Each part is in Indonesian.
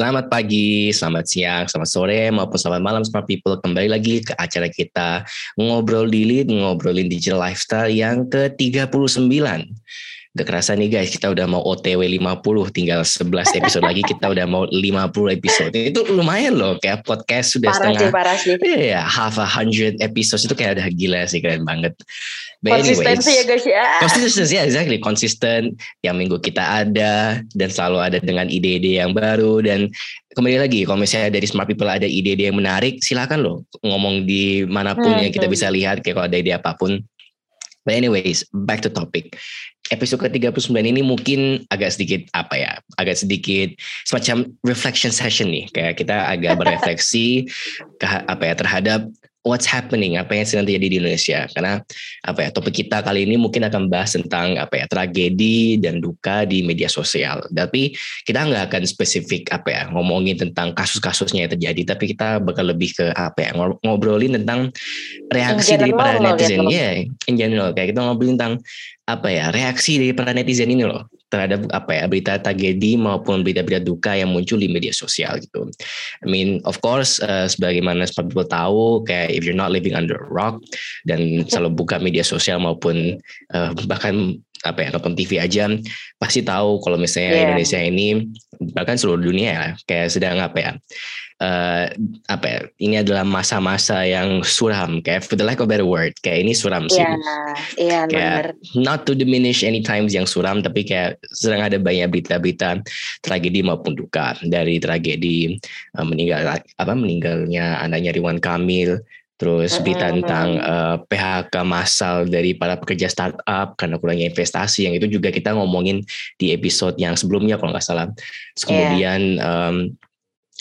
Selamat pagi, selamat siang, selamat sore, maupun selamat malam smart people. Kembali lagi ke acara kita Ngobrol Dilit, Ngobrolin Digital Lifestyle yang ke-39. Gak kerasa nih guys, kita udah mau OTW 50, tinggal 11 episode lagi kita udah mau 50 episode. Itu lumayan loh, kayak podcast sudah parah setengah. Sih, parah sih, Iya, yeah, half a hundred episodes itu kayak udah gila sih, keren banget. But Konsistensi anyways, ya guys ya. Konsistensi ya, exactly. Konsisten, yang minggu kita ada, dan selalu ada dengan ide-ide yang baru, dan kembali lagi kalau misalnya dari smart people ada ide-ide yang menarik silakan loh ngomong di mana pun hmm, yang kita hmm. bisa lihat kayak kalau ada ide apa pun But anyways, back to topic. Episode ke-39 ini mungkin agak sedikit apa ya, agak sedikit semacam reflection session nih. Kayak kita agak berefleksi ke, apa ya terhadap what's happening, apa yang sedang terjadi di Indonesia. Karena apa ya topik kita kali ini mungkin akan bahas tentang apa ya tragedi dan duka di media sosial. Tapi kita nggak akan spesifik apa ya ngomongin tentang kasus-kasusnya yang terjadi, tapi kita bakal lebih ke apa ya ngobrolin tentang reaksi dari para netizen. Ya, yeah, in general kayak kita ngobrolin tentang apa ya reaksi dari para netizen ini loh terhadap apa ya berita tragedi maupun berita-berita duka yang muncul di media sosial gitu. I mean of course uh, sebagaimana seperti people tahu kayak if you're not living under a rock dan selalu buka media sosial maupun uh, bahkan apa ya nonton TV aja pasti tahu kalau misalnya yeah. Indonesia ini bahkan seluruh dunia ya kayak sedang apa ya uh, apa ya, ini adalah masa-masa yang suram kayak for the lack of better word kayak ini suram sih. Iya, yeah, benar. Not to diminish any times yang suram tapi kayak sedang ada banyak berita-berita tragedi maupun duka dari tragedi uh, meninggal apa meninggalnya anaknya Ridwan Kamil terus berita tentang uh, eh, PHK massal dari para pekerja startup karena kurangnya investasi yang itu juga kita ngomongin di episode yang sebelumnya kalau nggak salah. Terus iya. kemudian yeah. um,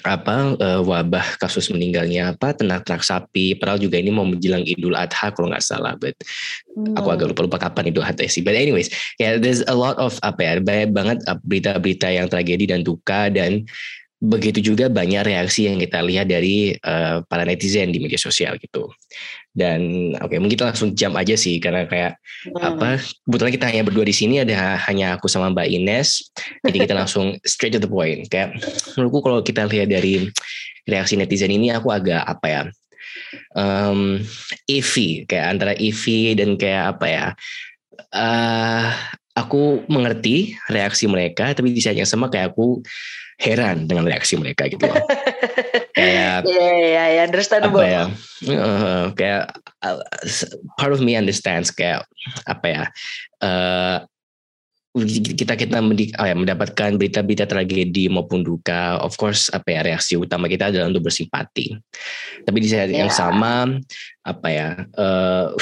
apa uh, wabah kasus meninggalnya apa ternak-ternak sapi padahal juga ini mau menjelang Idul Adha kalau nggak salah but hmm. aku agak lupa lupa kapan Idul Adha sih but anyways ya yeah, there's a lot of apa ya banyak banget uh, berita-berita yang tragedi dan duka dan begitu juga banyak reaksi yang kita lihat dari uh, para netizen di media sosial gitu. Dan oke, okay, mungkin kita langsung jam aja sih karena kayak hmm. apa kebetulan kita hanya berdua di sini ada hanya aku sama Mbak Ines. Jadi kita langsung straight to the point. Kayak menurutku kalau kita lihat dari reaksi netizen ini aku agak apa ya? Um, iffy kayak antara iffy dan kayak apa ya? Uh, aku mengerti reaksi mereka tapi di saat yang sama kayak aku heran dengan reaksi mereka gitu loh. kayak Iya iya iya understandable. Apa ya? Uh, kayak uh, part of me understands kayak apa ya? Uh, kita kita oh ya, mendapatkan berita-berita tragedi maupun duka, of course apa ya reaksi utama kita adalah untuk bersimpati. Tapi di saat yeah. yang sama apa ya uh,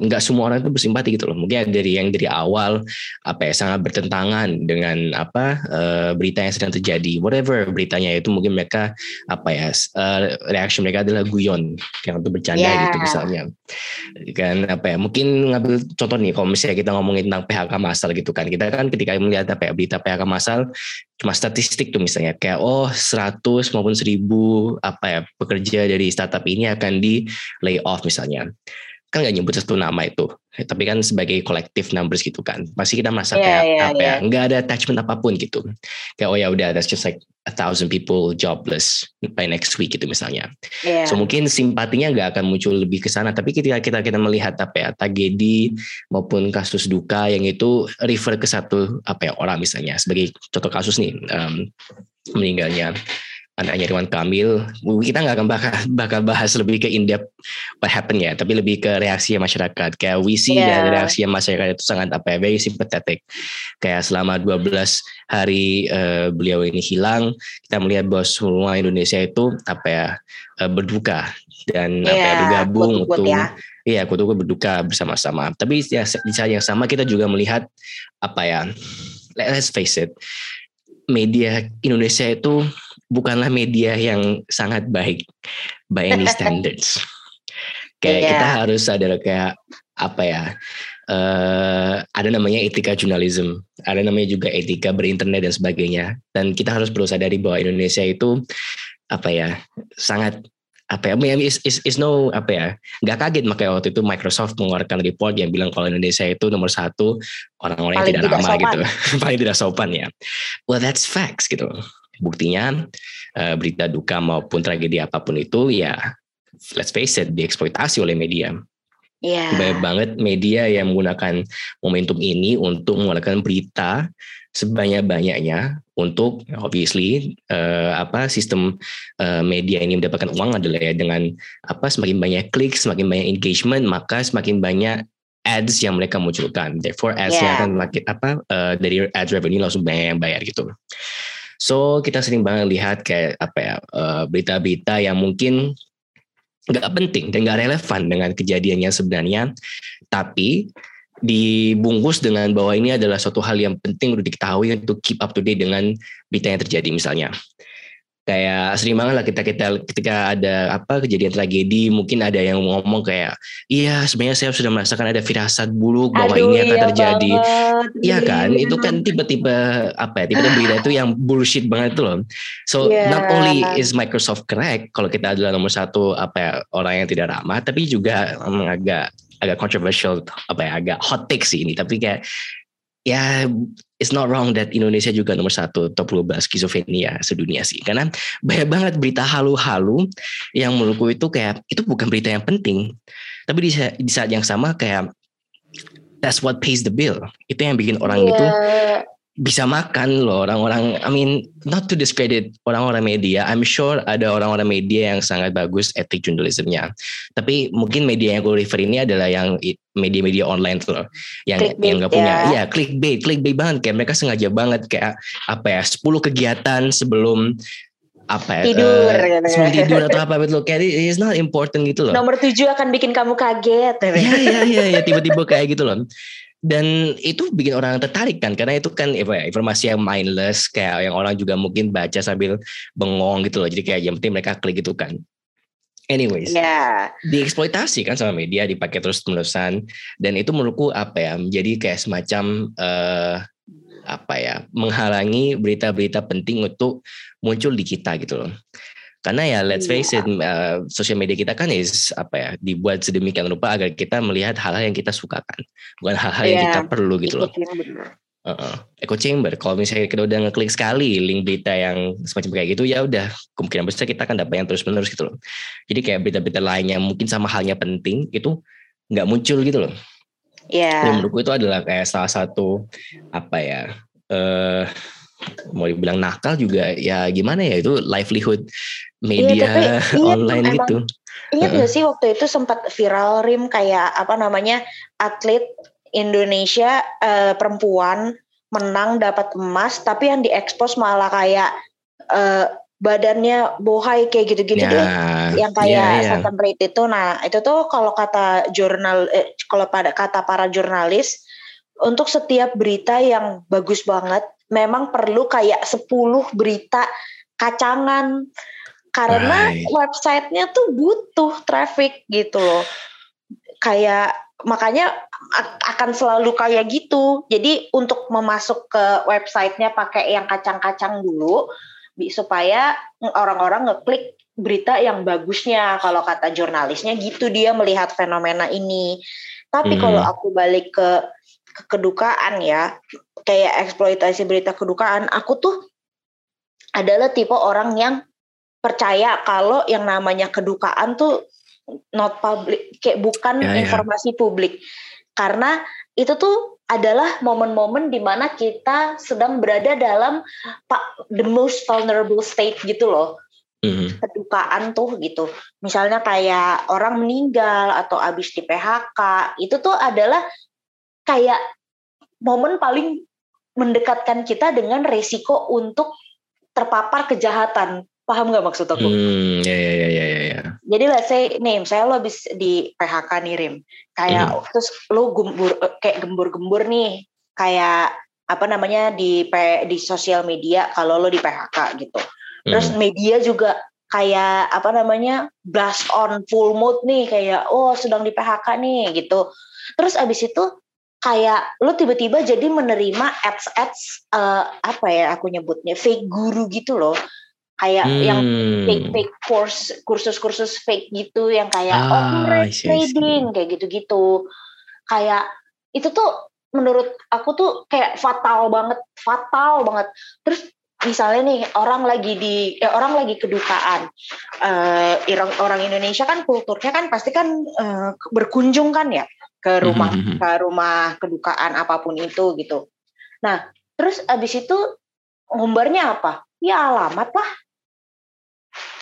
nggak semua orang itu bersimpati gitu loh mungkin dari yang dari awal apa ya sangat bertentangan dengan apa uh, berita yang sedang terjadi whatever beritanya itu mungkin mereka apa ya uh, reaksi mereka adalah guyon yang untuk bercanda yeah. gitu misalnya kan apa ya mungkin ngambil contoh nih kalau misalnya kita ngomongin tentang PHK massal gitu kan kita kan ketika melihat apa ya berita PHK massal cuma statistik tuh misalnya kayak oh 100 maupun 1000 apa ya pekerja dari startup ini akan di lay off misalnya. Kan nggak nyebut satu nama itu tapi kan sebagai kolektif numbers gitu kan. Pasti kita merasa yeah, kayak yeah, apa yeah. ya nggak ada attachment apa pun gitu. Kayak oh ya udah that's just like a thousand people jobless by next week gitu misalnya. Yeah. so mungkin simpatinya nggak akan muncul lebih ke sana. Tapi ketika kita kita melihat apa ya tragedi maupun kasus duka yang itu refer ke satu apa ya orang misalnya. Sebagai contoh kasus nih um, meninggalnya anaknya Ridwan Kamil, kita nggak akan bakal, bakal bahas lebih ke in depth what happened ya, tapi lebih ke reaksi masyarakat. Kayak we see yeah. dan reaksi masyarakat itu sangat apa ya, very sympathetic. Kayak selama 12 hari uh, beliau ini hilang, kita melihat bahwa semua Indonesia itu apa ya uh, berduka dan yeah, apa ya bergabung untuk ya. Iya, kutu berduka bersama-sama. Tapi ya, di saat yang sama kita juga melihat apa ya, let's face it, media Indonesia itu bukanlah media yang sangat baik by any standards. kayak yeah. kita harus sadar kayak apa ya? Uh, ada namanya etika jurnalisme, ada namanya juga etika berinternet dan sebagainya. Dan kita harus perlu sadari bahwa Indonesia itu apa ya sangat apa ya is, is, is no apa ya nggak kaget makanya waktu itu Microsoft mengeluarkan report yang bilang kalau Indonesia itu nomor satu orang-orang yang tidak, tidak ramah gitu paling tidak sopan ya well that's facts gitu buktinya uh, berita duka maupun tragedi apa pun itu ya let's face it dieksploitasi oleh media Yeah. Banyak banget media yang menggunakan momentum ini untuk mengeluarkan berita sebanyak-banyaknya untuk obviously uh, apa sistem uh, media ini mendapatkan uang adalah ya dengan apa semakin banyak klik, semakin banyak engagement, maka semakin banyak ads yang mereka munculkan. Therefore ads-nya yeah. akan makin apa uh, dari ads revenue langsung banyak yang bayar gitu. So kita sering banget lihat kayak apa ya berita-berita uh, yang mungkin nggak penting dan nggak relevan dengan kejadian yang sebenarnya, tapi dibungkus dengan bahwa ini adalah suatu hal yang penting untuk diketahui untuk keep up to date dengan berita yang terjadi misalnya kayak sering banget lah kita kita ketika ada apa kejadian tragedi mungkin ada yang ngomong kayak iya sebenarnya saya sudah merasakan ada firasat buruk bahwa Aduh, ini akan iya terjadi. iya kan? Itu kan tiba-tiba apa ya tiba-tiba berita itu yang bullshit banget itu loh. So yeah. not only is Microsoft correct kalau kita adalah nomor satu apa ya orang yang tidak ramah tapi juga um, agak agak controversial apa ya agak hot take sih ini. Tapi kayak ya it's not wrong that Indonesia juga nomor satu top 12 skizofrenia sedunia sih. Karena banyak banget berita halu-halu yang menurutku itu kayak itu bukan berita yang penting. Tapi di, di saat yang sama kayak that's what pays the bill. Itu yang bikin orang yeah. itu bisa makan loh orang-orang I mean not to discredit orang-orang media I'm sure ada orang-orang media yang sangat bagus etik jurnalismnya tapi mungkin media yang gue refer ini adalah yang media-media online tuh loh yang clickbait, yang nggak punya. ya. ya clickbait clickbait banget. Kayak mereka sengaja banget kayak apa ya 10 kegiatan sebelum apa ya tidur uh, sebelum tidur atau apa betul. Kayak it's not important gitu loh. Nomor tujuh akan bikin kamu kaget ya. Ya ya, ya tiba-tiba kayak gitu loh dan itu bikin orang tertarik kan karena itu kan ya, informasi yang mindless kayak yang orang juga mungkin baca sambil bengong gitu loh. Jadi kayak yang penting mereka klik gitu kan. Anyways yeah. dieksploitasi kan sama media dipakai terus terusan dan itu menurutku apa ya menjadi kayak semacam uh, apa ya menghalangi berita-berita penting untuk muncul di kita gitu loh karena ya let's iya. face it, uh, social media kita kan is apa ya dibuat sedemikian rupa agar kita melihat hal-hal yang kita sukakan, bukan hal-hal yeah. yang kita iya, perlu gitu loh. Uh-uh. Echo chamber. Kalau misalnya kita udah ngeklik sekali link berita yang semacam kayak gitu, ya udah kemungkinan besar kita akan dapat yang terus menerus gitu loh. Jadi kayak berita-berita lain yang mungkin sama halnya penting itu nggak muncul gitu loh. Iya. Yeah. menurutku itu adalah kayak salah satu apa ya? Uh, mau dibilang nakal juga ya gimana ya itu livelihood media iya, tapi online emang, gitu. Ingat uh. gak sih waktu itu sempat viral rim kayak apa namanya atlet Indonesia uh, perempuan menang dapat emas tapi yang diekspos malah kayak uh, badannya bohai kayak gitu-gitu ya, deh yang kayak ya, ya. rate itu nah itu tuh kalau kata jurnal eh, kalau pada kata para jurnalis untuk setiap berita yang bagus banget memang perlu kayak 10 berita kacangan. Karena right. websitenya tuh butuh traffic gitu loh. Kayak makanya akan selalu kayak gitu. Jadi untuk memasuk ke websitenya pakai yang kacang-kacang dulu supaya orang-orang ngeklik berita yang bagusnya. Kalau kata jurnalisnya gitu dia melihat fenomena ini. Tapi hmm. kalau aku balik ke, ke kedukaan ya kayak eksploitasi berita kedukaan aku tuh adalah tipe orang yang percaya kalau yang namanya kedukaan tuh not public kayak bukan ya, ya. informasi publik karena itu tuh adalah momen-momen di mana kita sedang berada dalam the most vulnerable state gitu loh mm-hmm. kedukaan tuh gitu misalnya kayak orang meninggal atau abis di PHK itu tuh adalah kayak momen paling mendekatkan kita dengan resiko untuk terpapar kejahatan Paham gak maksud aku? Hmm, ya, ya, ya, ya, ya. Jadi let's say nih, saya lo habis di PHK nih Rim. Kayak hmm. terus lo gembur, kayak gembur-gembur nih. Kayak apa namanya di di sosial media kalau lo di PHK gitu. Terus hmm. media juga kayak apa namanya blast on full mood nih kayak oh sedang di PHK nih gitu. Terus abis itu kayak lo tiba-tiba jadi menerima ads-ads uh, apa ya aku nyebutnya fake guru gitu loh. Kayak hmm. yang fake fake course kursus-kursus fake gitu yang kayak ah, oh trading kayak gitu-gitu. Kayak itu tuh menurut aku tuh kayak fatal banget fatal banget. Terus misalnya nih orang lagi di eh, orang lagi kedukaan uh, orang orang Indonesia kan kulturnya kan pasti kan uh, berkunjung kan ya ke rumah mm -hmm. ke rumah kedukaan apa pun itu gitu nah terus abis itu ngumbarnya apa ya alamat lah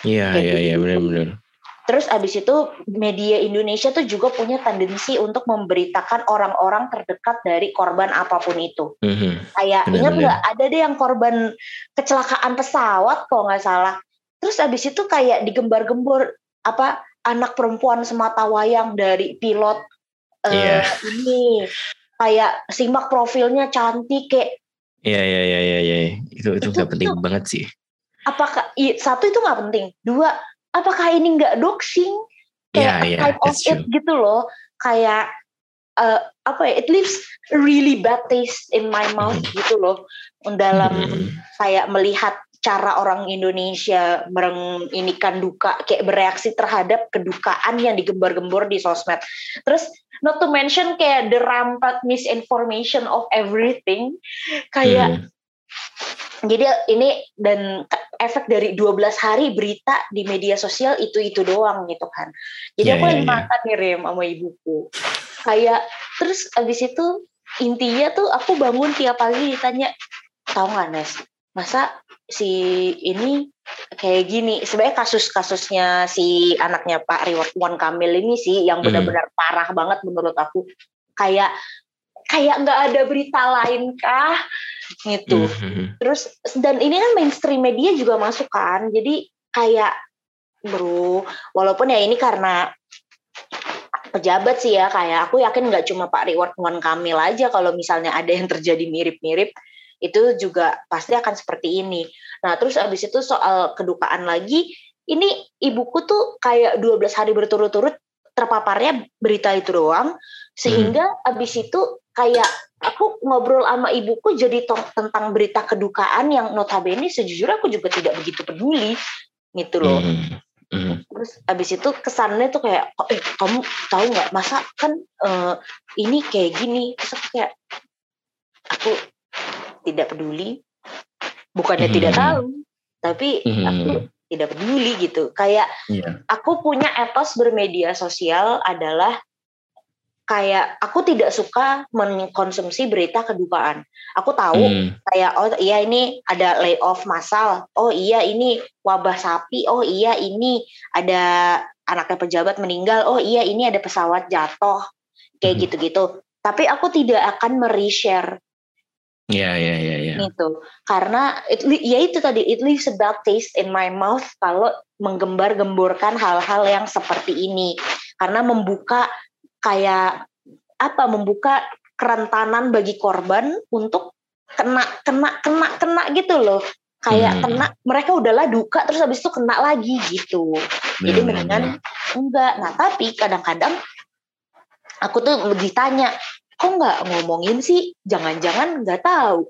iya iya iya gitu. benar-benar Terus abis itu media Indonesia tuh juga punya tendensi untuk memberitakan orang-orang terdekat dari korban apa pun itu. Mm-hmm. Kayak ingat nggak ada deh yang korban kecelakaan pesawat kok nggak salah. Terus abis itu kayak digembar-gembor apa anak perempuan semata wayang dari pilot yeah. uh, ini kayak simak profilnya cantik kayak. Iya iya iya iya ya. itu itu nggak penting itu, banget sih. Apakah satu itu nggak penting, dua apakah ini nggak doxing kayak yeah, yeah, type of it gitu loh kayak uh, apa ya it leaves really bad taste in my mouth mm. gitu loh dalam mm. kayak melihat cara orang Indonesia merenginikan duka kayak bereaksi terhadap kedukaan yang digembar-gembor di sosmed. Terus not to mention kayak the rampant misinformation of everything kayak mm. Jadi ini dan efek dari 12 hari berita di media sosial itu itu doang gitu kan. Jadi yeah, aku lagi yeah, iya. makan nih Rem sama ibuku. Kayak terus abis itu intinya tuh aku bangun tiap pagi ditanya, tahu nggak Nes? Masa si ini kayak gini sebenarnya kasus-kasusnya si anaknya Pak Ridwan Kamil ini sih yang hmm. benar-benar hmm. parah banget menurut aku kayak kayak nggak ada berita lain kah gitu mm-hmm. terus dan ini kan mainstream media juga masuk kan jadi kayak bro walaupun ya ini karena pejabat sih ya kayak aku yakin nggak cuma Pak Ridwan Kamil aja kalau misalnya ada yang terjadi mirip-mirip itu juga pasti akan seperti ini. Nah terus abis itu soal kedukaan lagi, ini ibuku tuh kayak 12 hari berturut-turut terpaparnya berita itu doang, sehingga hmm. abis itu kayak aku ngobrol sama ibuku jadi tentang berita kedukaan yang notabene sejujurnya aku juga tidak begitu peduli gitu loh. Mm -hmm. Terus abis itu kesannya tuh kayak, oh, eh kamu tahu nggak masa kan uh, ini kayak gini, terus aku kayak aku tidak peduli, bukannya mm -hmm. tidak tahu, tapi mm -hmm. aku tidak peduli gitu. Kayak yeah. aku punya etos bermedia sosial adalah kayak aku tidak suka mengkonsumsi berita kedukaan. Aku tahu hmm. kayak oh iya ini ada layoff massal. Oh iya ini wabah sapi. Oh iya ini ada anaknya pejabat meninggal. Oh iya ini ada pesawat jatuh. Kayak hmm. gitu-gitu. Tapi aku tidak akan mereshare. Iya iya iya iya. Itu karena it, ya itu tadi it leaves a bad taste in my mouth kalau menggembar-gemborkan hal-hal yang seperti ini. Karena membuka kayak apa membuka kerentanan bagi korban untuk kena kena kena kena gitu loh. Kayak hmm. kena mereka udahlah duka terus habis itu kena lagi gitu. Jadi mendingan enggak. Nah tapi kadang-kadang aku tuh ditanya kok nggak ngomongin sih jangan-jangan nggak tahu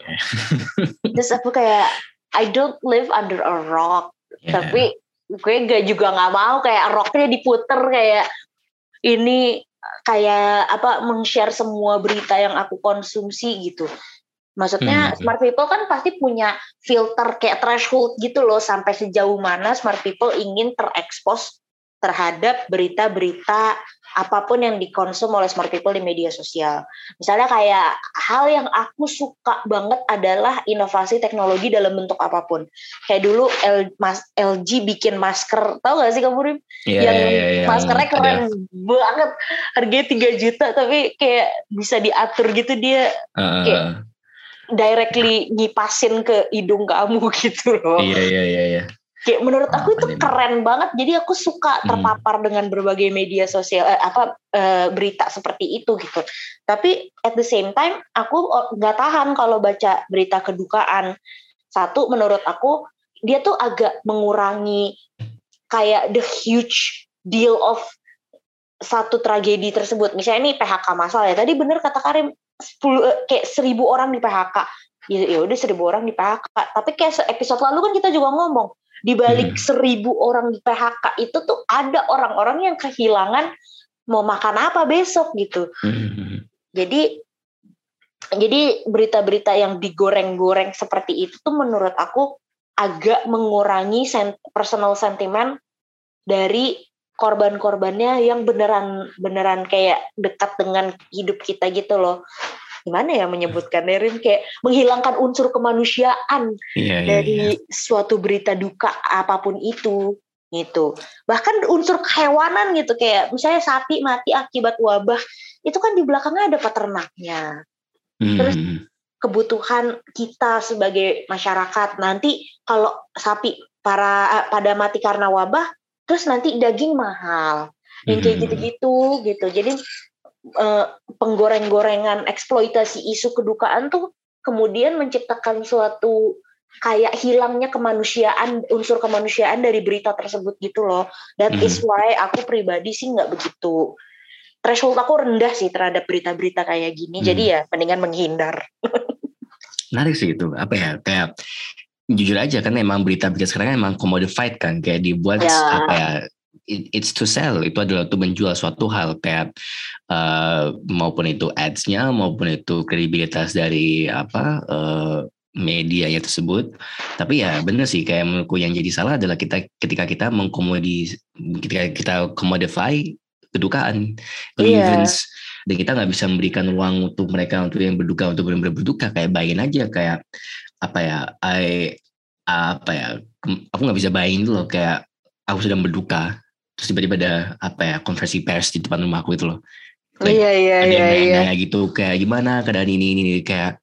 terus aku kayak I don't live under a rock yeah. tapi gue gak juga nggak mau kayak rocknya diputer kayak ini kayak apa meng-share semua berita yang aku konsumsi gitu. Maksudnya hmm. smart people kan pasti punya filter kayak threshold gitu loh sampai sejauh mana smart people ingin terekspos terhadap berita-berita apa pun yang dikonsum oleh smart people di media sosial. Misalnya kayak hal yang aku suka banget adalah inovasi teknologi dalam bentuk apa pun. Kayak dulu L, mas, LG bikin masker, tau gak sih kamu Rim? Yeah, yang yeah, yeah, maskernya keren ada. banget, harganya 3 juta tapi kayak bisa diatur gitu dia uh. kayak directly ngipasin ke hidung kamu gitu loh. Iya iya iya. iya kayak menurut aku itu keren banget. Jadi aku suka hmm. terpapar hmm. dengan berbagai media sosial eh, apa eh, berita seperti itu gitu. Tapi at the same time aku oh, nggak tahan kalau baca berita kedukaan. Satu menurut aku dia tuh agak mengurangi kayak the huge deal of satu tragedi tersebut. Misalnya ini PHK masal ya. Tadi bener kata Karim 10 eh, kayak seribu orang di PHK ya, ya udah seribu orang di PHK tapi kayak episode lalu kan kita juga ngomong di balik hmm. seribu orang di PHK itu tuh ada orang-orang yang kehilangan mau makan apa besok gitu. Hmm. Jadi jadi berita-berita yang digoreng-goreng seperti itu tuh menurut aku agak mengurangi sen personal sentiment dari korban-korbannya yang beneran beneran kayak dekat dengan hidup kita gitu loh gimana ya menyebutkan Rin kayak menghilangkan unsur kemanusiaan yeah, iya, dari yeah. suatu berita duka apa pun itu gitu bahkan unsur kehewanan gitu kayak misalnya sapi mati akibat wabah itu kan di belakangnya ada peternaknya hmm. terus kebutuhan kita sebagai masyarakat nanti kalau sapi para pada mati karena wabah terus nanti daging mahal yang kayak hmm. gitu-gitu gitu jadi uh, penggoreng-gorengan eksploitasi isu kedukaan tuh kemudian menciptakan suatu kayak hilangnya kemanusiaan unsur kemanusiaan dari berita tersebut gitu loh that mm. is hmm. why aku pribadi sih nggak begitu threshold aku rendah sih terhadap berita-berita kayak gini mm. jadi ya mendingan menghindar menarik sih itu apa ya kayak jujur aja kan emang berita-berita sekarang emang commodified kan kayak dibuat yeah. apa ya it's to sell itu adalah untuk menjual suatu hal kayak uh, maupun itu ads-nya maupun itu kredibilitas dari apa uh, medianya tersebut tapi ya bener sih kayak menurutku yang jadi salah adalah kita ketika kita mengkomodi ketika kita commodify kedukaan grievance yeah. dan kita nggak bisa memberikan ruang untuk mereka untuk yang berduka untuk benar-benar berduka kayak bayangin aja kayak apa ya I apa ya aku nggak bisa bayangin tuh loh kayak aku sedang berduka terus tiba-tiba ada apa ya konversi pers di depan rumahku itu loh. Like, iya iya iya iya. gitu kayak gimana keadaan ini ini, ini? Kayak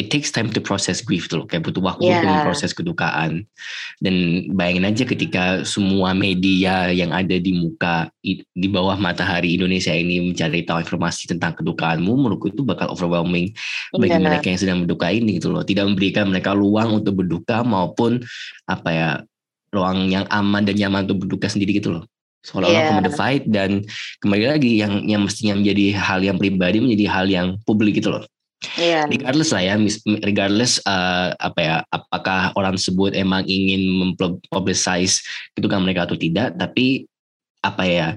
it takes time to process grief tuh kayak butuh waktu yeah. untuk proses kedukaan. Dan bayangin aja ketika semua media yang ada di muka di bawah matahari Indonesia ini mencari tahu informasi tentang kedukaanmu menurutku itu bakal overwhelming bagi yeah. mereka yang sedang berduka ini gitu loh. Tidak memberikan mereka ruang untuk berduka maupun apa ya ruang yang aman dan nyaman untuk berduka sendiri gitu loh seolah-olah yeah. commodified dan kembali lagi yang yang mestinya menjadi hal yang pribadi menjadi hal yang publik gitu loh Yeah. Regardless lah ya, regardless uh, apa ya, apakah orang tersebut emang ingin mempublicize itu kan mereka atau tidak, tapi apa ya,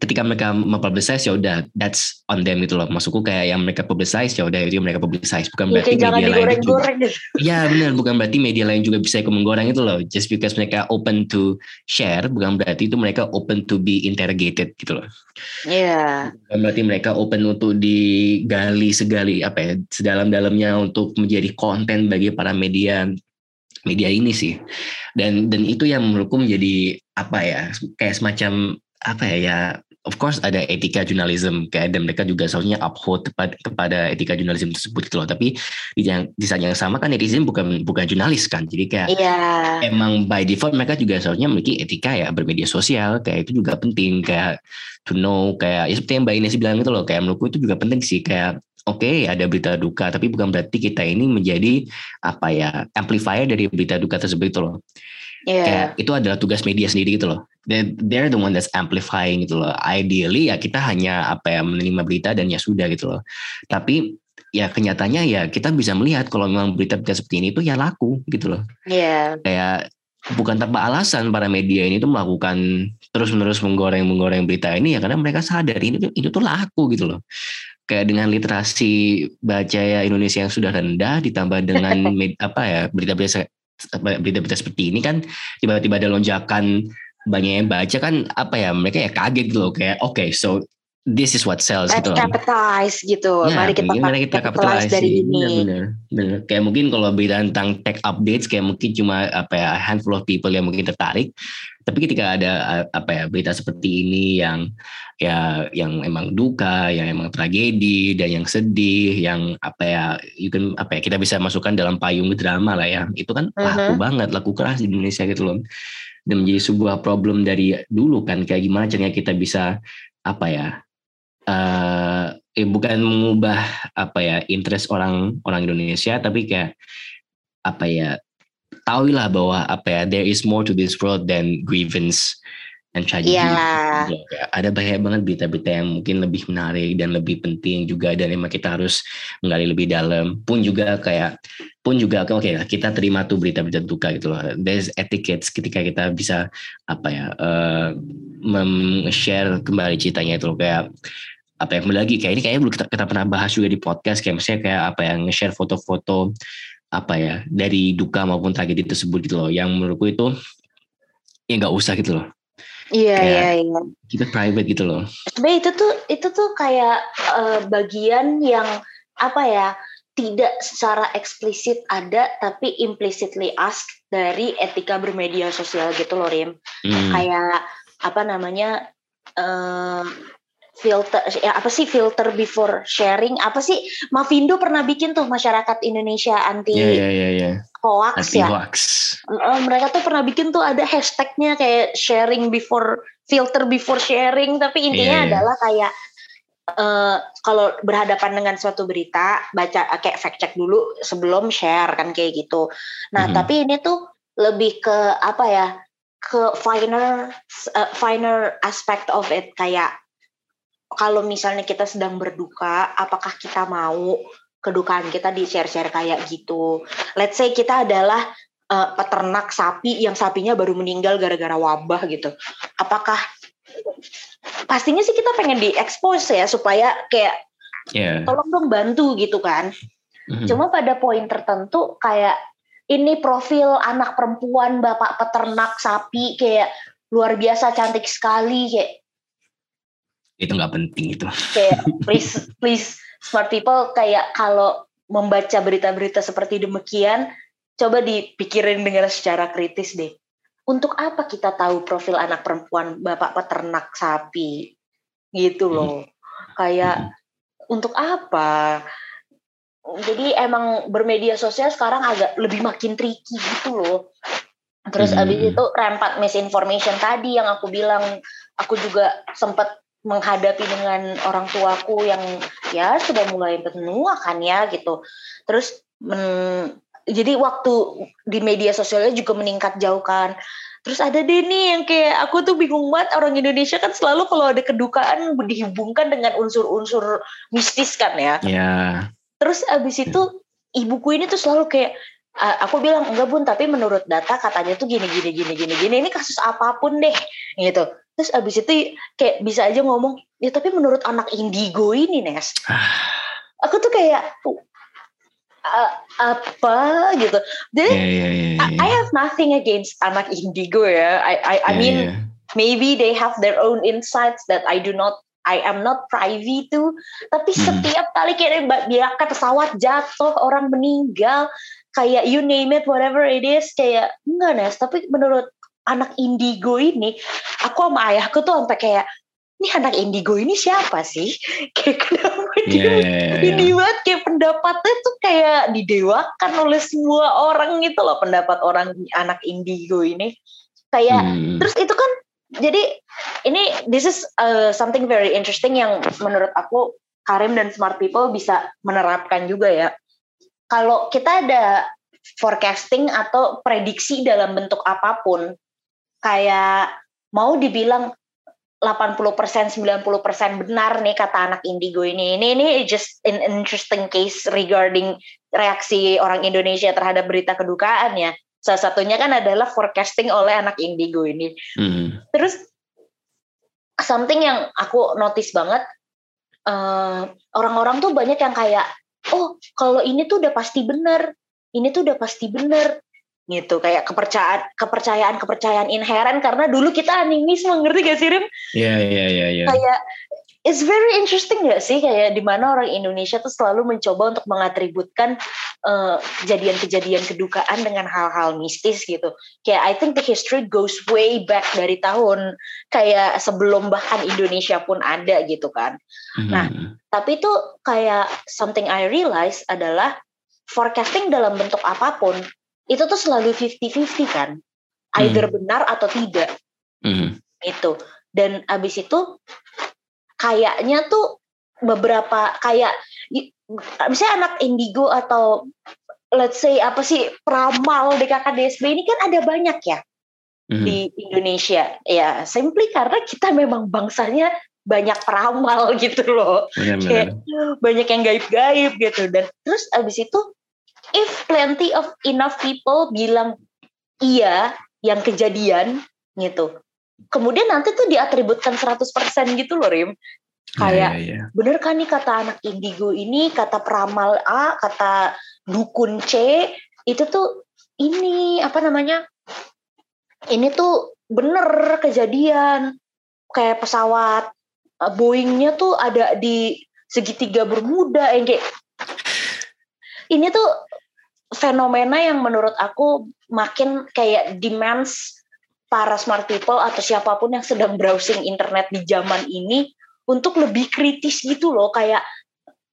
ketika mereka mempublicize ya udah that's on them gitu loh. Maksudku kayak yang mereka publicize ya udah itu mereka publicize. Bukan berarti ya, media lain juga. ya benar bukan berarti media lain juga bisa ikut menggoreng itu loh. Just because mereka open to share bukan berarti itu mereka open to be interrogated gitu loh. Iya. Yeah. bukan berarti mereka open untuk digali segali apa ya sedalam-dalamnya untuk menjadi konten bagi para media media ini sih. Dan dan itu yang menurutku menjadi apa ya kayak semacam apa ya ya of course ada etika jurnalisme kayak dan mereka juga seharusnya uphold kepada, kepada etika jurnalisme tersebut gitu loh. Tapi di, yang, di saat yang sama kan netizen bukan bukan jurnalis kan. Jadi kayak yeah. emang by default mereka juga seharusnya memiliki etika ya bermedia sosial. Kayak itu juga penting. Kayak to know kayak ya seperti yang Mbak Ines bilang gitu loh. Kayak menurutku itu juga penting sih. Kayak oke okay, ada berita duka tapi bukan berarti kita ini menjadi apa ya amplifier dari berita duka tersebut itu loh Yeah. Kayak itu adalah tugas media sendiri gitu loh. They're, they're the one that's amplifying gitu loh. Ideally ya kita hanya apa ya menerima berita dan ya sudah gitu loh. Tapi ya kenyataannya ya kita bisa melihat kalau memang berita-berita seperti ini tuh ya laku gitu loh. Iya. Yeah. Kayak bukan tanpa alasan para media ini tuh melakukan terus-menerus menggoreng-menggoreng berita ini ya karena mereka sadar ini itu tuh laku gitu loh kayak dengan literasi baca ya Indonesia yang sudah rendah ditambah dengan med, apa ya berita-berita berita-berita seperti ini kan tiba-tiba ada lonjakan banyak yang baca kan apa ya mereka ya kaget gitu loh kayak oke okay, so this is what sells Let's gitu capitalize gitu. Ya, mari kita mari kita capitalize dari ini. Bener, bener. kayak mungkin kalau berita tentang tech updates kayak mungkin cuma apa ya handful of people yang mungkin tertarik tapi ketika ada apa ya berita seperti ini yang ya yang emang duka, yang emang tragedi dan yang sedih, yang apa ya, you can apa ya kita bisa masukkan dalam payung drama lah ya. Itu kan uh-huh. laku banget, laku keras di Indonesia gitu loh. Dan menjadi sebuah problem dari dulu kan kayak gimana caranya kita bisa apa ya uh, eh, bukan mengubah apa ya interest orang orang Indonesia tapi kayak apa ya tahuilah bahwa apa ya there is more to this world than grievance and tragedy. Yeah. Ada banyak banget berita-berita yang mungkin lebih menarik dan lebih penting juga dan emang kita harus menggali lebih dalam. Pun juga kayak pun juga oke okay, kita terima tuh berita-berita duka gitu loh. There's etiquettes ketika kita bisa apa ya uh, share kembali ceritanya itu loh kayak apa yang lagi kayak ini kayaknya belum kita, kita pernah bahas juga di podcast kayak misalnya kayak apa yang share foto-foto apa ya dari duka maupun tragedi tersebut gitu loh yang menurutku itu ya nggak usah gitu loh Iya iya iya. Kita private gitu loh. Sebenarnya itu tuh itu tuh kayak uh, bagian yang apa ya tidak secara eksplisit ada tapi implicitly ask dari etika bermedia sosial gitu loh Rim. Hmm. Kayak apa namanya uh, filter ya apa sih filter before sharing apa sih Mavindo pernah bikin tuh masyarakat Indonesia anti yeah, yeah, yeah, yeah. hoax anti ya hoax. Uh, mereka tuh pernah bikin tuh ada hashtagnya kayak sharing before filter before sharing tapi intinya yeah, yeah. adalah kayak uh, kalau berhadapan dengan suatu berita baca kayak fact check dulu sebelum share kan kayak gitu nah mm -hmm. tapi ini tuh lebih ke apa ya ke finer uh, finer aspect of it kayak kalau misalnya kita sedang berduka, apakah kita mau kedukaan kita di share-share kayak gitu? Let's say kita adalah uh, peternak sapi yang sapinya baru meninggal gara-gara wabah gitu. Apakah pastinya sih kita pengen diekspos ya supaya kayak yeah. tolong dong bantu gitu kan. Mm-hmm. Cuma pada poin tertentu kayak ini profil anak perempuan bapak peternak sapi kayak luar biasa cantik sekali kayak itu nggak penting itu kayak please please smart people kayak kalau membaca berita-berita seperti demikian coba dipikirin dengan secara kritis deh untuk apa kita tahu profil anak perempuan bapak peternak sapi gitu hmm. loh hmm. kayak hmm. untuk apa jadi emang bermedia sosial sekarang agak lebih makin tricky gitu loh terus hmm. abis itu rempat misinformation tadi yang aku bilang aku juga sempat menghadapi dengan orang tuaku yang ya sudah mulai benua kan ya gitu. Terus men, jadi waktu di media sosialnya juga meningkat jauh kan. Terus ada deh nih yang kayak aku tuh bingung banget orang Indonesia kan selalu kalau ada kedukaan dihubungkan dengan unsur-unsur mistis kan ya. Iya. Yeah. Terus abis itu ibuku ini tuh selalu kayak aku bilang enggak bun tapi menurut data katanya tuh gini gini gini gini gini ini kasus apa pun deh gitu terus abis itu kayak bisa aja ngomong ya tapi menurut anak indigo ini Nes aku tuh kayak uh, apa gitu jadi yeah, yeah, yeah, yeah. I, I have nothing against anak indigo ya I I, I mean yeah. maybe they have their own insights that I do not I am not privy to tapi hmm. setiap kali kayak biarkan pesawat jatuh orang meninggal kayak you name it whatever it is kayak enggak Nes tapi menurut anak indigo ini aku sama ayahku tuh sampai kayak ini anak indigo ini siapa sih? Kayak kenapa yeah, dia yeah, yeah, ini banget kayak pendapatnya tuh kayak didewakan oleh semua orang gitu loh pendapat orang anak indigo ini. Kayak hmm. terus itu kan jadi ini this is uh, something very interesting yang menurut aku Karim dan smart people bisa menerapkan juga ya. Kalau kita ada forecasting atau prediksi dalam bentuk apa pun, kayak mau dibilang 80% 90% benar nih kata anak indigo ini. Ini ini just an interesting case regarding reaksi orang Indonesia terhadap berita kedukaan ya. Salah satunya kan adalah forecasting oleh anak indigo ini. Mm. Terus something yang aku notice banget orang eh, orang-orang tuh banyak yang kayak oh kalau ini tuh udah pasti benar ini tuh udah pasti benar gitu kayak kepercayaan kepercayaan kepercayaan inheren karena dulu kita animis mengerti gak sih Rim? Iya iya iya. iya. Kayak it's very interesting gak sih kayak di mana orang Indonesia tuh selalu mencoba untuk mengatributkan uh, kejadian-kejadian kedukaan dengan hal-hal mistis gitu. Kayak I think the history goes way back dari tahun kayak sebelum bahkan Indonesia pun ada gitu kan. Hmm. Nah, tapi itu kayak something I realize adalah forecasting dalam bentuk apa pun itu tuh selalu 50-50 kan? Either hmm. benar atau tidak. Hmm. itu dan abis itu kayaknya tuh beberapa kayak misalnya anak indigo atau let's say apa sih pramal DKKDSB ini kan ada banyak ya hmm. di Indonesia. Ya simply karena kita memang bangsanya banyak peramal gitu loh. Benar, kayak banyak yang gaib-gaib gitu. Dan terus abis itu if plenty of enough people bilang iya yang kejadian gitu kemudian nanti tuh diatributkan 100% gitu loh Rim Kayak yeah, yeah, yeah. bener kan nih kata anak indigo ini, kata peramal A, kata dukun C, itu tuh ini apa namanya? Ini tuh bener kejadian kayak pesawat uh, Boeingnya tuh ada di segitiga Bermuda yang kayak ini tuh fenomena yang menurut aku makin kayak demands para smart people atau siapa pun yang sedang browsing internet di zaman ini untuk lebih kritis gitu loh kayak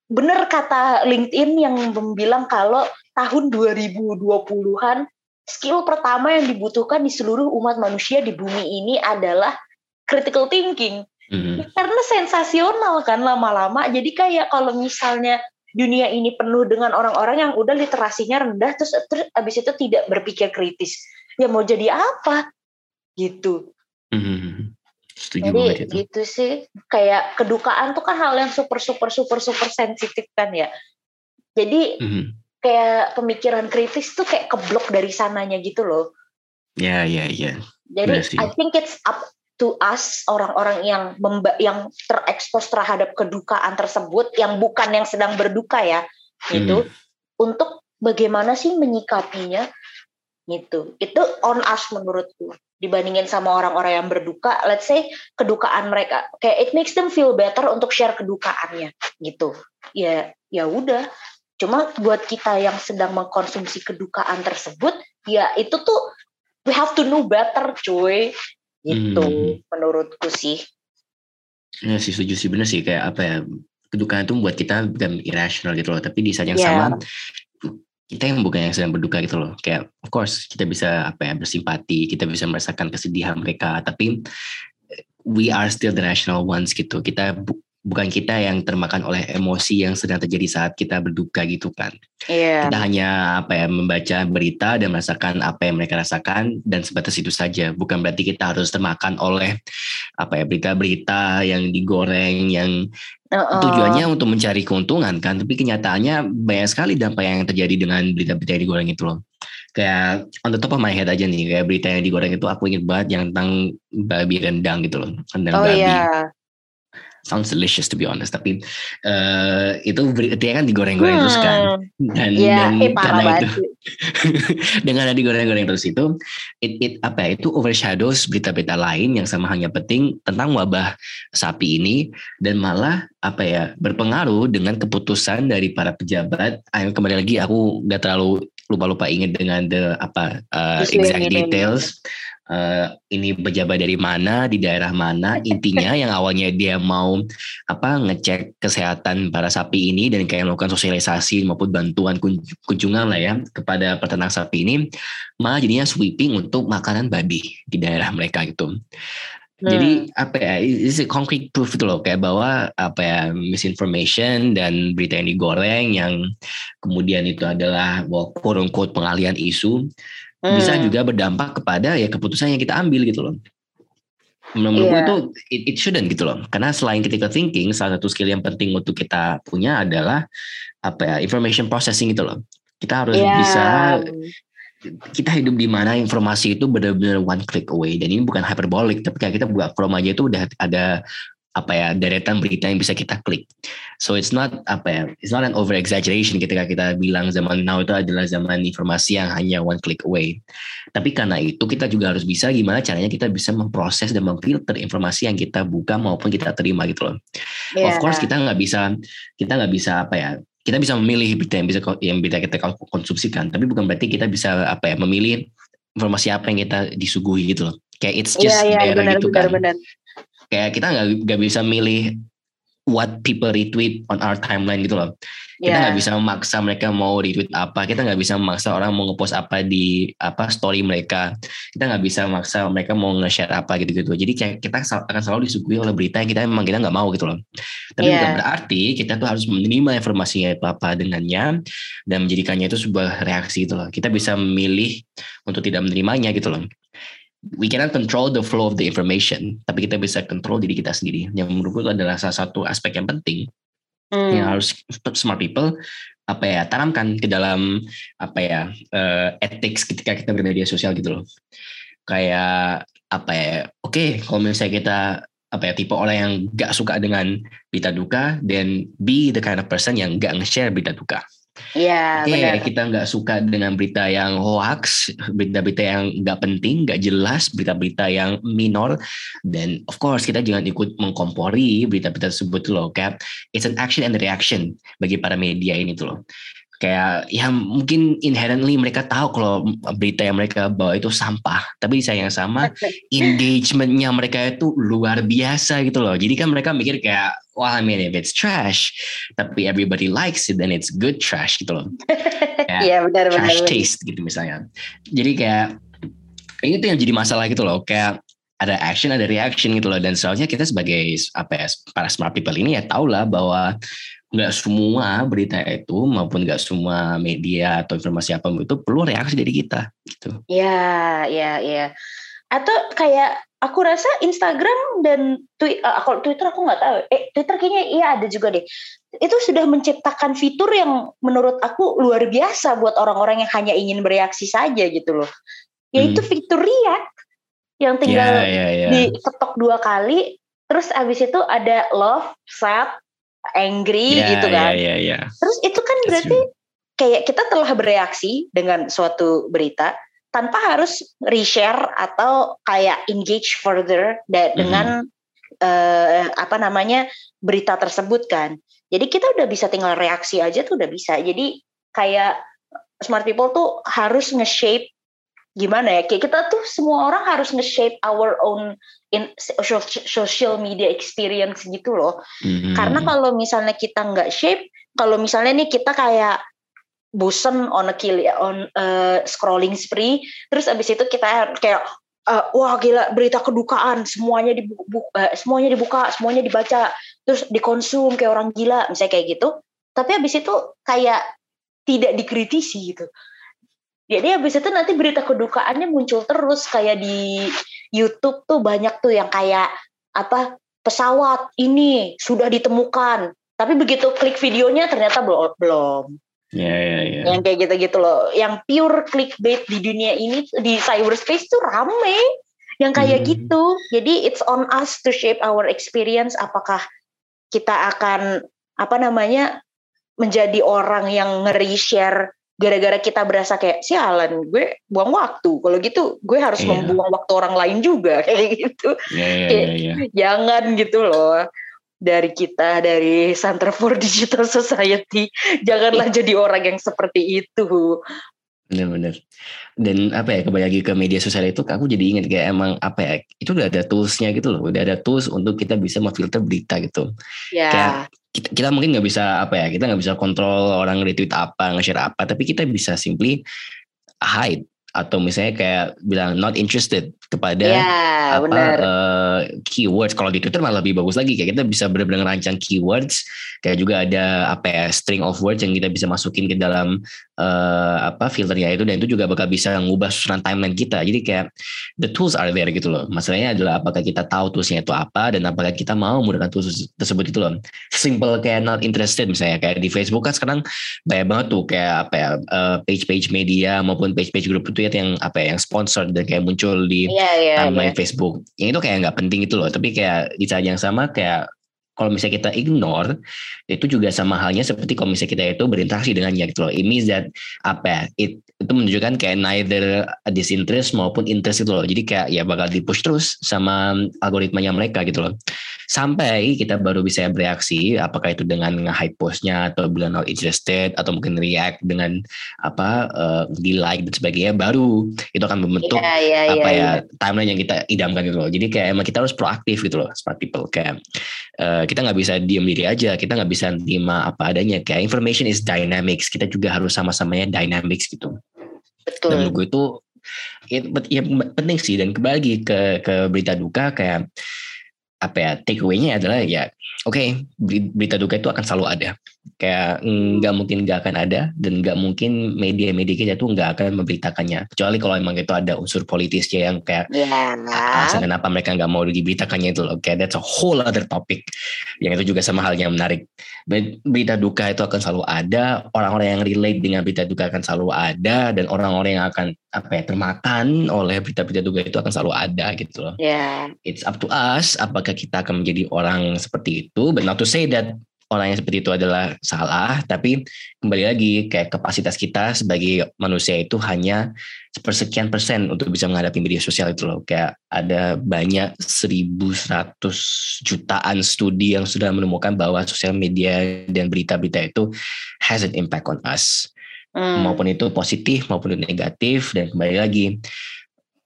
bener kata LinkedIn yang bilang kalau tahun 2020-an skill pertama yang dibutuhkan di seluruh umat manusia di bumi ini adalah critical thinking. Mm-hmm. Karena sensasional kan lama-lama. Jadi kayak kalau misalnya dunia ini penuh dengan orang-orang yang udah literasinya rendah terus terus abis itu tidak berpikir kritis. Ya mau jadi apa? Gitu. Mm-hmm. Setuju Jadi itu. gitu sih. Kayak kedukaan tuh kan hal yang super super super super sensitif kan ya. Jadi mm-hmm. kayak pemikiran kritis tuh kayak keblok dari sananya gitu loh. Ya, ya, ya. Jadi I think it's up to us orang-orang yang memba yang terekspos terhadap kedukaan tersebut yang bukan yang sedang berduka ya gitu. Hmm. untuk bagaimana sih menyikapinya? Gitu. Itu on us menurutku. Dibandingin sama orang-orang yang berduka let's say kedukaan mereka. Kayak it makes them feel better untuk share kedukaannya gitu. Ya ya udah. Cuma buat kita yang sedang mengkonsumsi kedukaan tersebut ya itu tuh we have to know better cuy itu hmm. menurutku sih. Ya sih setuju sih bener sih kayak apa ya kedukaan itu membuat kita bukan irrational gitu loh tapi di saat yang yeah. sama kita yang bukan yang sedang berduka gitu loh kayak of course kita bisa apa ya bersimpati kita bisa merasakan kesedihan mereka tapi we are still the rational ones gitu kita bukan kita yang termakan oleh emosi yang sedang terjadi saat kita berduka gitu kan. Yeah. Kita hanya apa ya membaca berita dan merasakan apa yang mereka rasakan dan sebatas itu saja. Bukan berarti kita harus termakan oleh apa ya berita-berita yang digoreng yang Uh-uh. Tujuannya untuk mencari keuntungan kan, tapi kenyataannya banyak sekali dampak yang terjadi dengan berita-berita yang digoreng itu loh. Kayak on the top of my head aja nih, kayak berita yang digoreng itu aku inget banget yang tentang babi rendang gitu loh, rendang oh, babi. Yeah sounds delicious to be honest. Tapi uh, itu dia kan digoreng-goreng hmm. terus kan. Hmm. dan, yeah, dan eh, karena itu dengan digoreng-goreng terus itu it, it apa ya itu overshadows berita-berita lain yang sama hanya penting tentang wabah sapi ini dan malah apa ya berpengaruh dengan keputusan dari para pejabat. Ayo kembali lagi aku nggak terlalu lupa-lupa ingat dengan the apa uh, exact details uh, ini pejabat dari mana di daerah mana intinya yang awalnya dia mau apa ngecek kesehatan para sapi ini dan kayak melakukan sosialisasi maupun bantuan kunjungan lah ya kepada peternak sapi ini malah jadinya sweeping untuk makanan babi di daerah mereka gitu. Hmm. Jadi apa ya, is a concrete proof itu loh kayak bahwa apa ya misinformation dan berita yang digoreng yang kemudian itu adalah quote unquote pengalian isu hmm. bisa juga berdampak kepada ya keputusan yang kita ambil gitu loh. Menurut yeah. itu it, it shouldn't gitu loh. Karena selain critical thinking, salah satu skill yang penting untuk kita punya adalah apa ya information processing gitu loh. Kita harus yeah. bisa kita hidup di mana informasi itu benar-benar one click away dan ini bukan hyperbolic tapi kayak kita buka Chrome aja itu udah ada apa ya deretan berita yang bisa kita klik. So it's not apa ya, it's not an over exaggeration ketika kita bilang zaman now itu adalah zaman informasi yang hanya one click away. Tapi karena itu kita juga harus bisa gimana caranya kita bisa memproses dan memfilter informasi yang kita buka maupun kita terima gitu loh. Yeah. Of course kita nggak bisa kita nggak bisa apa ya kita bisa memilih berita yang bisa yang bisa kita konsumsikan tapi bukan berarti kita bisa apa ya memilih informasi apa yang kita disuguhi gitu loh kayak it's iya, just yeah, yeah, daerah benar, gitu benar, kan benar kayak kita nggak nggak bisa milih what people retweet on our timeline gitu loh. Kita nggak yeah. bisa memaksa mereka mau retweet apa. Kita nggak bisa memaksa orang mau ngepost apa di apa story mereka. Kita nggak bisa memaksa mereka mau nge-share apa gitu-gitu. Jadi kayak kita akan selalu disuguhi oleh berita yang kita memang kita nggak mau gitu loh. Tapi yeah. bukan berarti kita tuh harus menerima informasinya itu apa dengannya dan menjadikannya itu sebuah reaksi gitu loh. Kita bisa memilih untuk tidak menerimanya gitu loh we cannot control the flow of the information, tapi kita bisa kontrol diri kita sendiri. Yang menurutku itu adalah salah satu aspek yang penting hmm. yang harus smart people apa ya tanamkan ke dalam apa ya uh, ethics ketika kita bermedia sosial gitu loh. Kayak apa ya? Oke, okay, kalau misalnya kita apa ya tipe orang yang gak suka dengan berita duka dan be the kind of person yang gak nge-share berita duka. Iya, Oke, benar. kita nggak suka dengan berita yang hoax, berita-berita yang nggak penting, nggak jelas, berita-berita yang minor, dan of course kita jangan ikut mengkompori berita-berita tersebut loh. Kayak it's an action and reaction bagi para media ini tuh loh. Kayak ya mungkin inherently mereka tahu kalau berita yang mereka bawa itu sampah, tapi di saat yang sama engagementnya mereka itu luar biasa gitu loh. Jadi kan mereka mikir kayak, wah I mean if it's trash, tapi everybody likes it then it's good trash gitu loh. Iya, benar benar. trash benar. taste gitu misalnya. Jadi kayak ini tuh yang jadi masalah gitu loh. Kayak ada action ada reaction gitu loh dan seharusnya kita sebagai apa ya para smart people ini ya tau lah bahwa nggak semua berita itu maupun nggak semua media atau informasi apa itu perlu reaksi dari kita gitu. Iya, iya, iya. Atau kayak aku rasa Instagram dan Twitter, kalau Twitter aku nggak tahu. Eh, Twitter kayaknya iya ada juga deh. Itu sudah menciptakan fitur yang menurut aku luar biasa buat orang-orang yang hanya ingin bereaksi saja gitu loh. Yaitu Hmm. fitur react yang tinggal ya, ya, ya. diketok dua kali, terus abis itu ada love, sad, angry Ya, gitu kan. Ya, ya, ya. Terus itu kan That's berarti kayak kita telah bereaksi dengan suatu berita tanpa harus reshare atau kayak engage further Mhm. dengan eh, apa namanya berita tersebut kan. Jadi kita udah bisa tinggal reaksi aja tuh udah bisa. Jadi kayak smart people tuh harus nge-shape gimana ya? Kayak kita tuh semua orang harus nge-shape our own in social, media experience gitu loh. Mhm. Karena kalau misalnya kita nggak shape, kalau misalnya nih kita kayak bosen on a kill on uh, scrolling spree, terus abis itu kita kayak uh, wah gila berita kedukaan semuanya dibuka, semuanya dibuka, semuanya dibaca, terus dikonsum kayak orang gila, misalnya kayak gitu. Tapi abis itu kayak tidak dikritisi gitu. Jadi abis itu nanti berita kedukaannya muncul terus kayak di YouTube tuh banyak tuh yang kayak apa pesawat ini sudah ditemukan. Tapi begitu klik videonya ternyata belum belum. Ya, ya, ya. Yang kayak gitu-gitu loh. Yang pure clickbait di dunia ini di cyberspace tuh rame. Yang kayak Hmm. gitu. Jadi it's on us to shape our experience apakah kita akan apa namanya menjadi orang yang nge-reshare gara-gara kita berasa kayak sialan gue buang waktu. Kalau gitu gue harus Iya. membuang waktu orang lain juga kayak gitu. Ya, ya, ya, ya. jangan gitu loh. Dari kita dari Center for Digital Society janganlah jadi orang yang seperti itu. Bener-bener. Dan apa ya kembali lagi ke media sosial itu aku jadi ingat kayak emang apa ya itu udah ada toolsnya gitu loh. Udah ada tools untuk kita bisa memfilter berita gitu. Ya Kayak kita, kita mungkin nggak bisa apa ya kita nggak bisa kontrol orang retweet apa nge-share apa tapi kita bisa simply hide atau misalnya kayak bilang not interested kepada ya apa eh, keywords. Kalau di Twitter malah lebih bagus lagi. Kayak kita bisa benar-benar ngerancang keywords. Kayak juga ada apa ya string of words yang kita bisa masukin ke dalam eh, apa filternya itu. Dan itu juga bakal bisa ngubah susunan timeline kita. Jadi kayak the tools are there gitu loh. Masalahnya adalah apakah kita tahu toolsnya itu apa dan apakah kita mau menggunakan tools tersebut itu loh. Simple kayak not interested misalnya. Kayak di Facebook kan sekarang banyak banget tuh kayak apa ya eh, page-page media maupun page-page grup itu ya yang apa ya yang sponsor dan kayak muncul di Iya iya timeline iya. Facebook. Yang itu kayak nggak penting itu loh. Tapi kayak di saat yang sama kayak kalau misalnya kita ignore itu juga sama halnya seperti kalau misalnya kita itu berinteraksi dengannya gitu loh. It means that apa ya, it, itu menunjukkan kayak neither disinterest maupun interest itu loh. Jadi kayak ya bakal di push terus sama algoritmanya mereka gitu loh. Sampai kita baru bisa bereaksi apakah itu dengan nge-hype postnya atau bilang not interested atau mungkin react dengan apa eh, di like dan sebagainya baru itu akan membentuk Iya iya iya. apa ya iya. timeline yang kita idamkan gitu loh. Jadi kayak emang kita harus proaktif gitu loh, smart people. Kayak eh, kita nggak bisa diem diri aja, kita nggak bisa terima apa adanya. Kayak information is dynamics, kita juga harus sama-samanya dynamics gitu. Betul. Dan gue itu ya, ya, penting sih dan kembali ke ke berita duka kayak apa ya take away-nya adalah ya oke beri- berita duka itu akan selalu ada kayak nggak mungkin nggak akan ada dan nggak mungkin media-media kita tuh nggak akan memberitakannya kecuali kalau emang itu ada unsur politisnya yang kayak Ya. alasan kenapa mereka nggak mau diberitakannya itu loh kayak that's a whole other topic yang itu juga sama halnya menarik Ber- berita duka itu akan selalu ada orang-orang yang relate dengan berita duka akan selalu ada dan orang-orang yang akan apa ya termakan oleh berita-berita duka itu akan selalu ada gitu loh Ya. it's up to us apakah kita akan menjadi orang seperti itu but not to say that orang yang seperti itu adalah salah tapi kembali lagi kayak kapasitas kita sebagai manusia itu hanya sepersekian persen untuk bisa menghadapi media sosial itu loh kayak ada banyak 1100 jutaan studi yang sudah menemukan bahwa sosial media dan berita-berita itu has an impact on us Hmm. maupun itu positif maupun itu negatif dan kembali lagi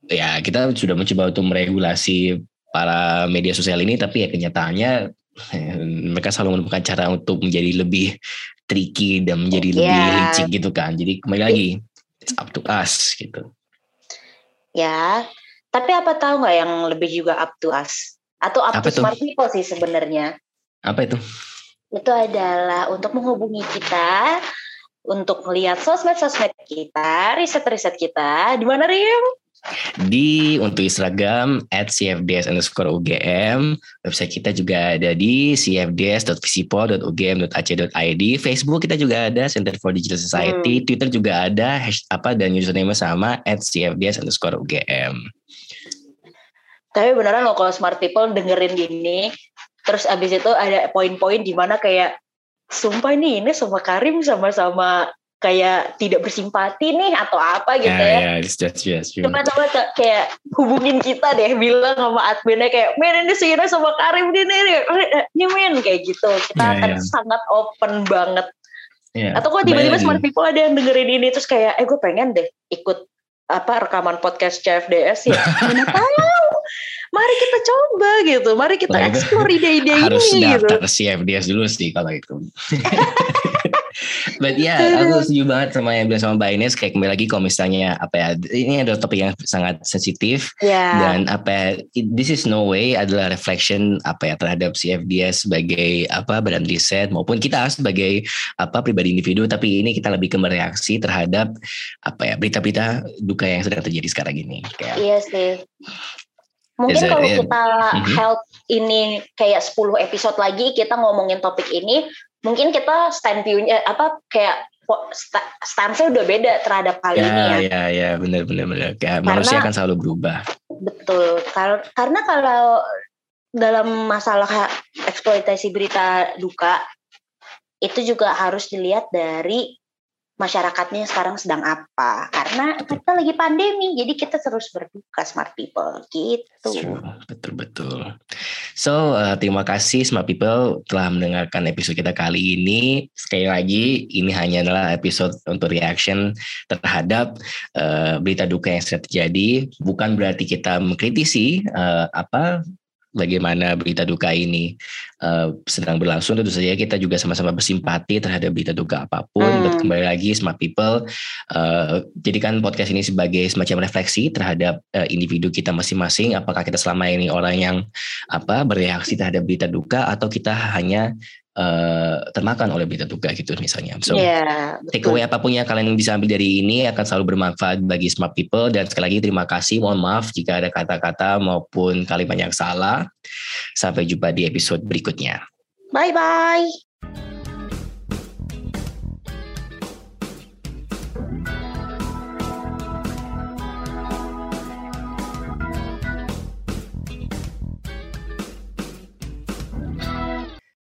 ya kita sudah mencoba untuk meregulasi para media sosial ini tapi ya kenyataannya mereka selalu menemukan cara untuk menjadi lebih tricky dan menjadi lebih Ya. licik gitu kan jadi kembali lagi it's up to us gitu Ya. Tapi apa tahu nggak yang lebih juga up to us? Atau up Apa to tuh? smart people sih sebenarnya. apa itu Itu adalah untuk menghubungi kita, untuk melihat sosmed-sosmed kita, riset-riset kita. Di mana Rim? Di untuk Instagram at cfds underscore UGM website kita juga ada di cfds.visipol.ugm.ac.id Facebook kita juga ada Center for Digital Society. Twitter juga ada hash, apa dan username sama at cfds underscore UGM Tapi beneran loh kalau smart people dengerin gini, terus abis itu ada poin-poin di mana kayak sumpah nih ini sama Karim sama-sama kayak tidak bersimpati nih atau apa gitu ya ya. ya it's just yes true. Coba coba kayak hubungin kita deh bilang sama adminnya kayak men ini Sina sama Karim nih nih nih men kayak gitu kita Ya, akan ya. sangat open banget Ya, atau kok tiba-tiba smart people ada yang dengerin ini terus kayak eh gue pengen deh ikut apa rekaman podcast CFDS ya mana tahu mari kita coba gitu mari kita explore ide-ide harus ini gitu daftar CFDS dulu sih kalau itu. But ya, yeah, aku setuju banget sama yang bilang sama Mbak Ines. Kayak kembali lagi kalau misalnya apa ya, ini adalah topik yang sangat sensitif. Ya. Dan apa ya, this is no way adalah reflection apa ya terhadap CFDS sebagai apa badan riset maupun kita sebagai apa pribadi individu. Tapi ini kita lebih ke mereaksi terhadap apa ya berita-berita duka yang sedang terjadi sekarang ini. Kayak iya sih. Mungkin kalau yeah. kita Mhm. health ini kayak 10 episode lagi kita ngomongin topik ini mungkin kita stand view-nya apa kayak po- sta- stance-nya udah beda terhadap hal ini ya. ya ya ya benar benar benar kayak Karena- manusia akan selalu berubah. Betul. Kar- Karena kalau dalam masalah eksploitasi berita duka itu juga harus dilihat dari masyarakatnya sekarang sedang apa. Karena kita lagi pandemi, jadi kita terus berduka smart people gitu. Betul betul. So uh, terima kasih Smart People telah mendengarkan episode kita kali ini. Sekali lagi ini hanya adalah episode untuk reaction terhadap uh, berita duka yang sedang terjadi. Bukan berarti kita mengkritisi uh, apa bagaimana berita duka ini uh, sedang berlangsung. Tentu saja kita juga sama-sama bersimpati terhadap berita duka apa pun. Hmm. Kembali lagi Smart People uh, jadikan podcast ini sebagai semacam refleksi terhadap uh, individu kita masing-masing. Apakah kita selama ini orang yang apa bereaksi terhadap berita duka atau kita hanya uh, termakan oleh berita duka gitu misalnya. So Iya, take away apa pun yang kalian bisa ambil dari ini akan selalu bermanfaat bagi smart people dan sekali lagi terima kasih. Mohon maaf jika ada kata-kata maupun kalimat yang salah. Sampai jumpa di episode berikutnya. Bye bye.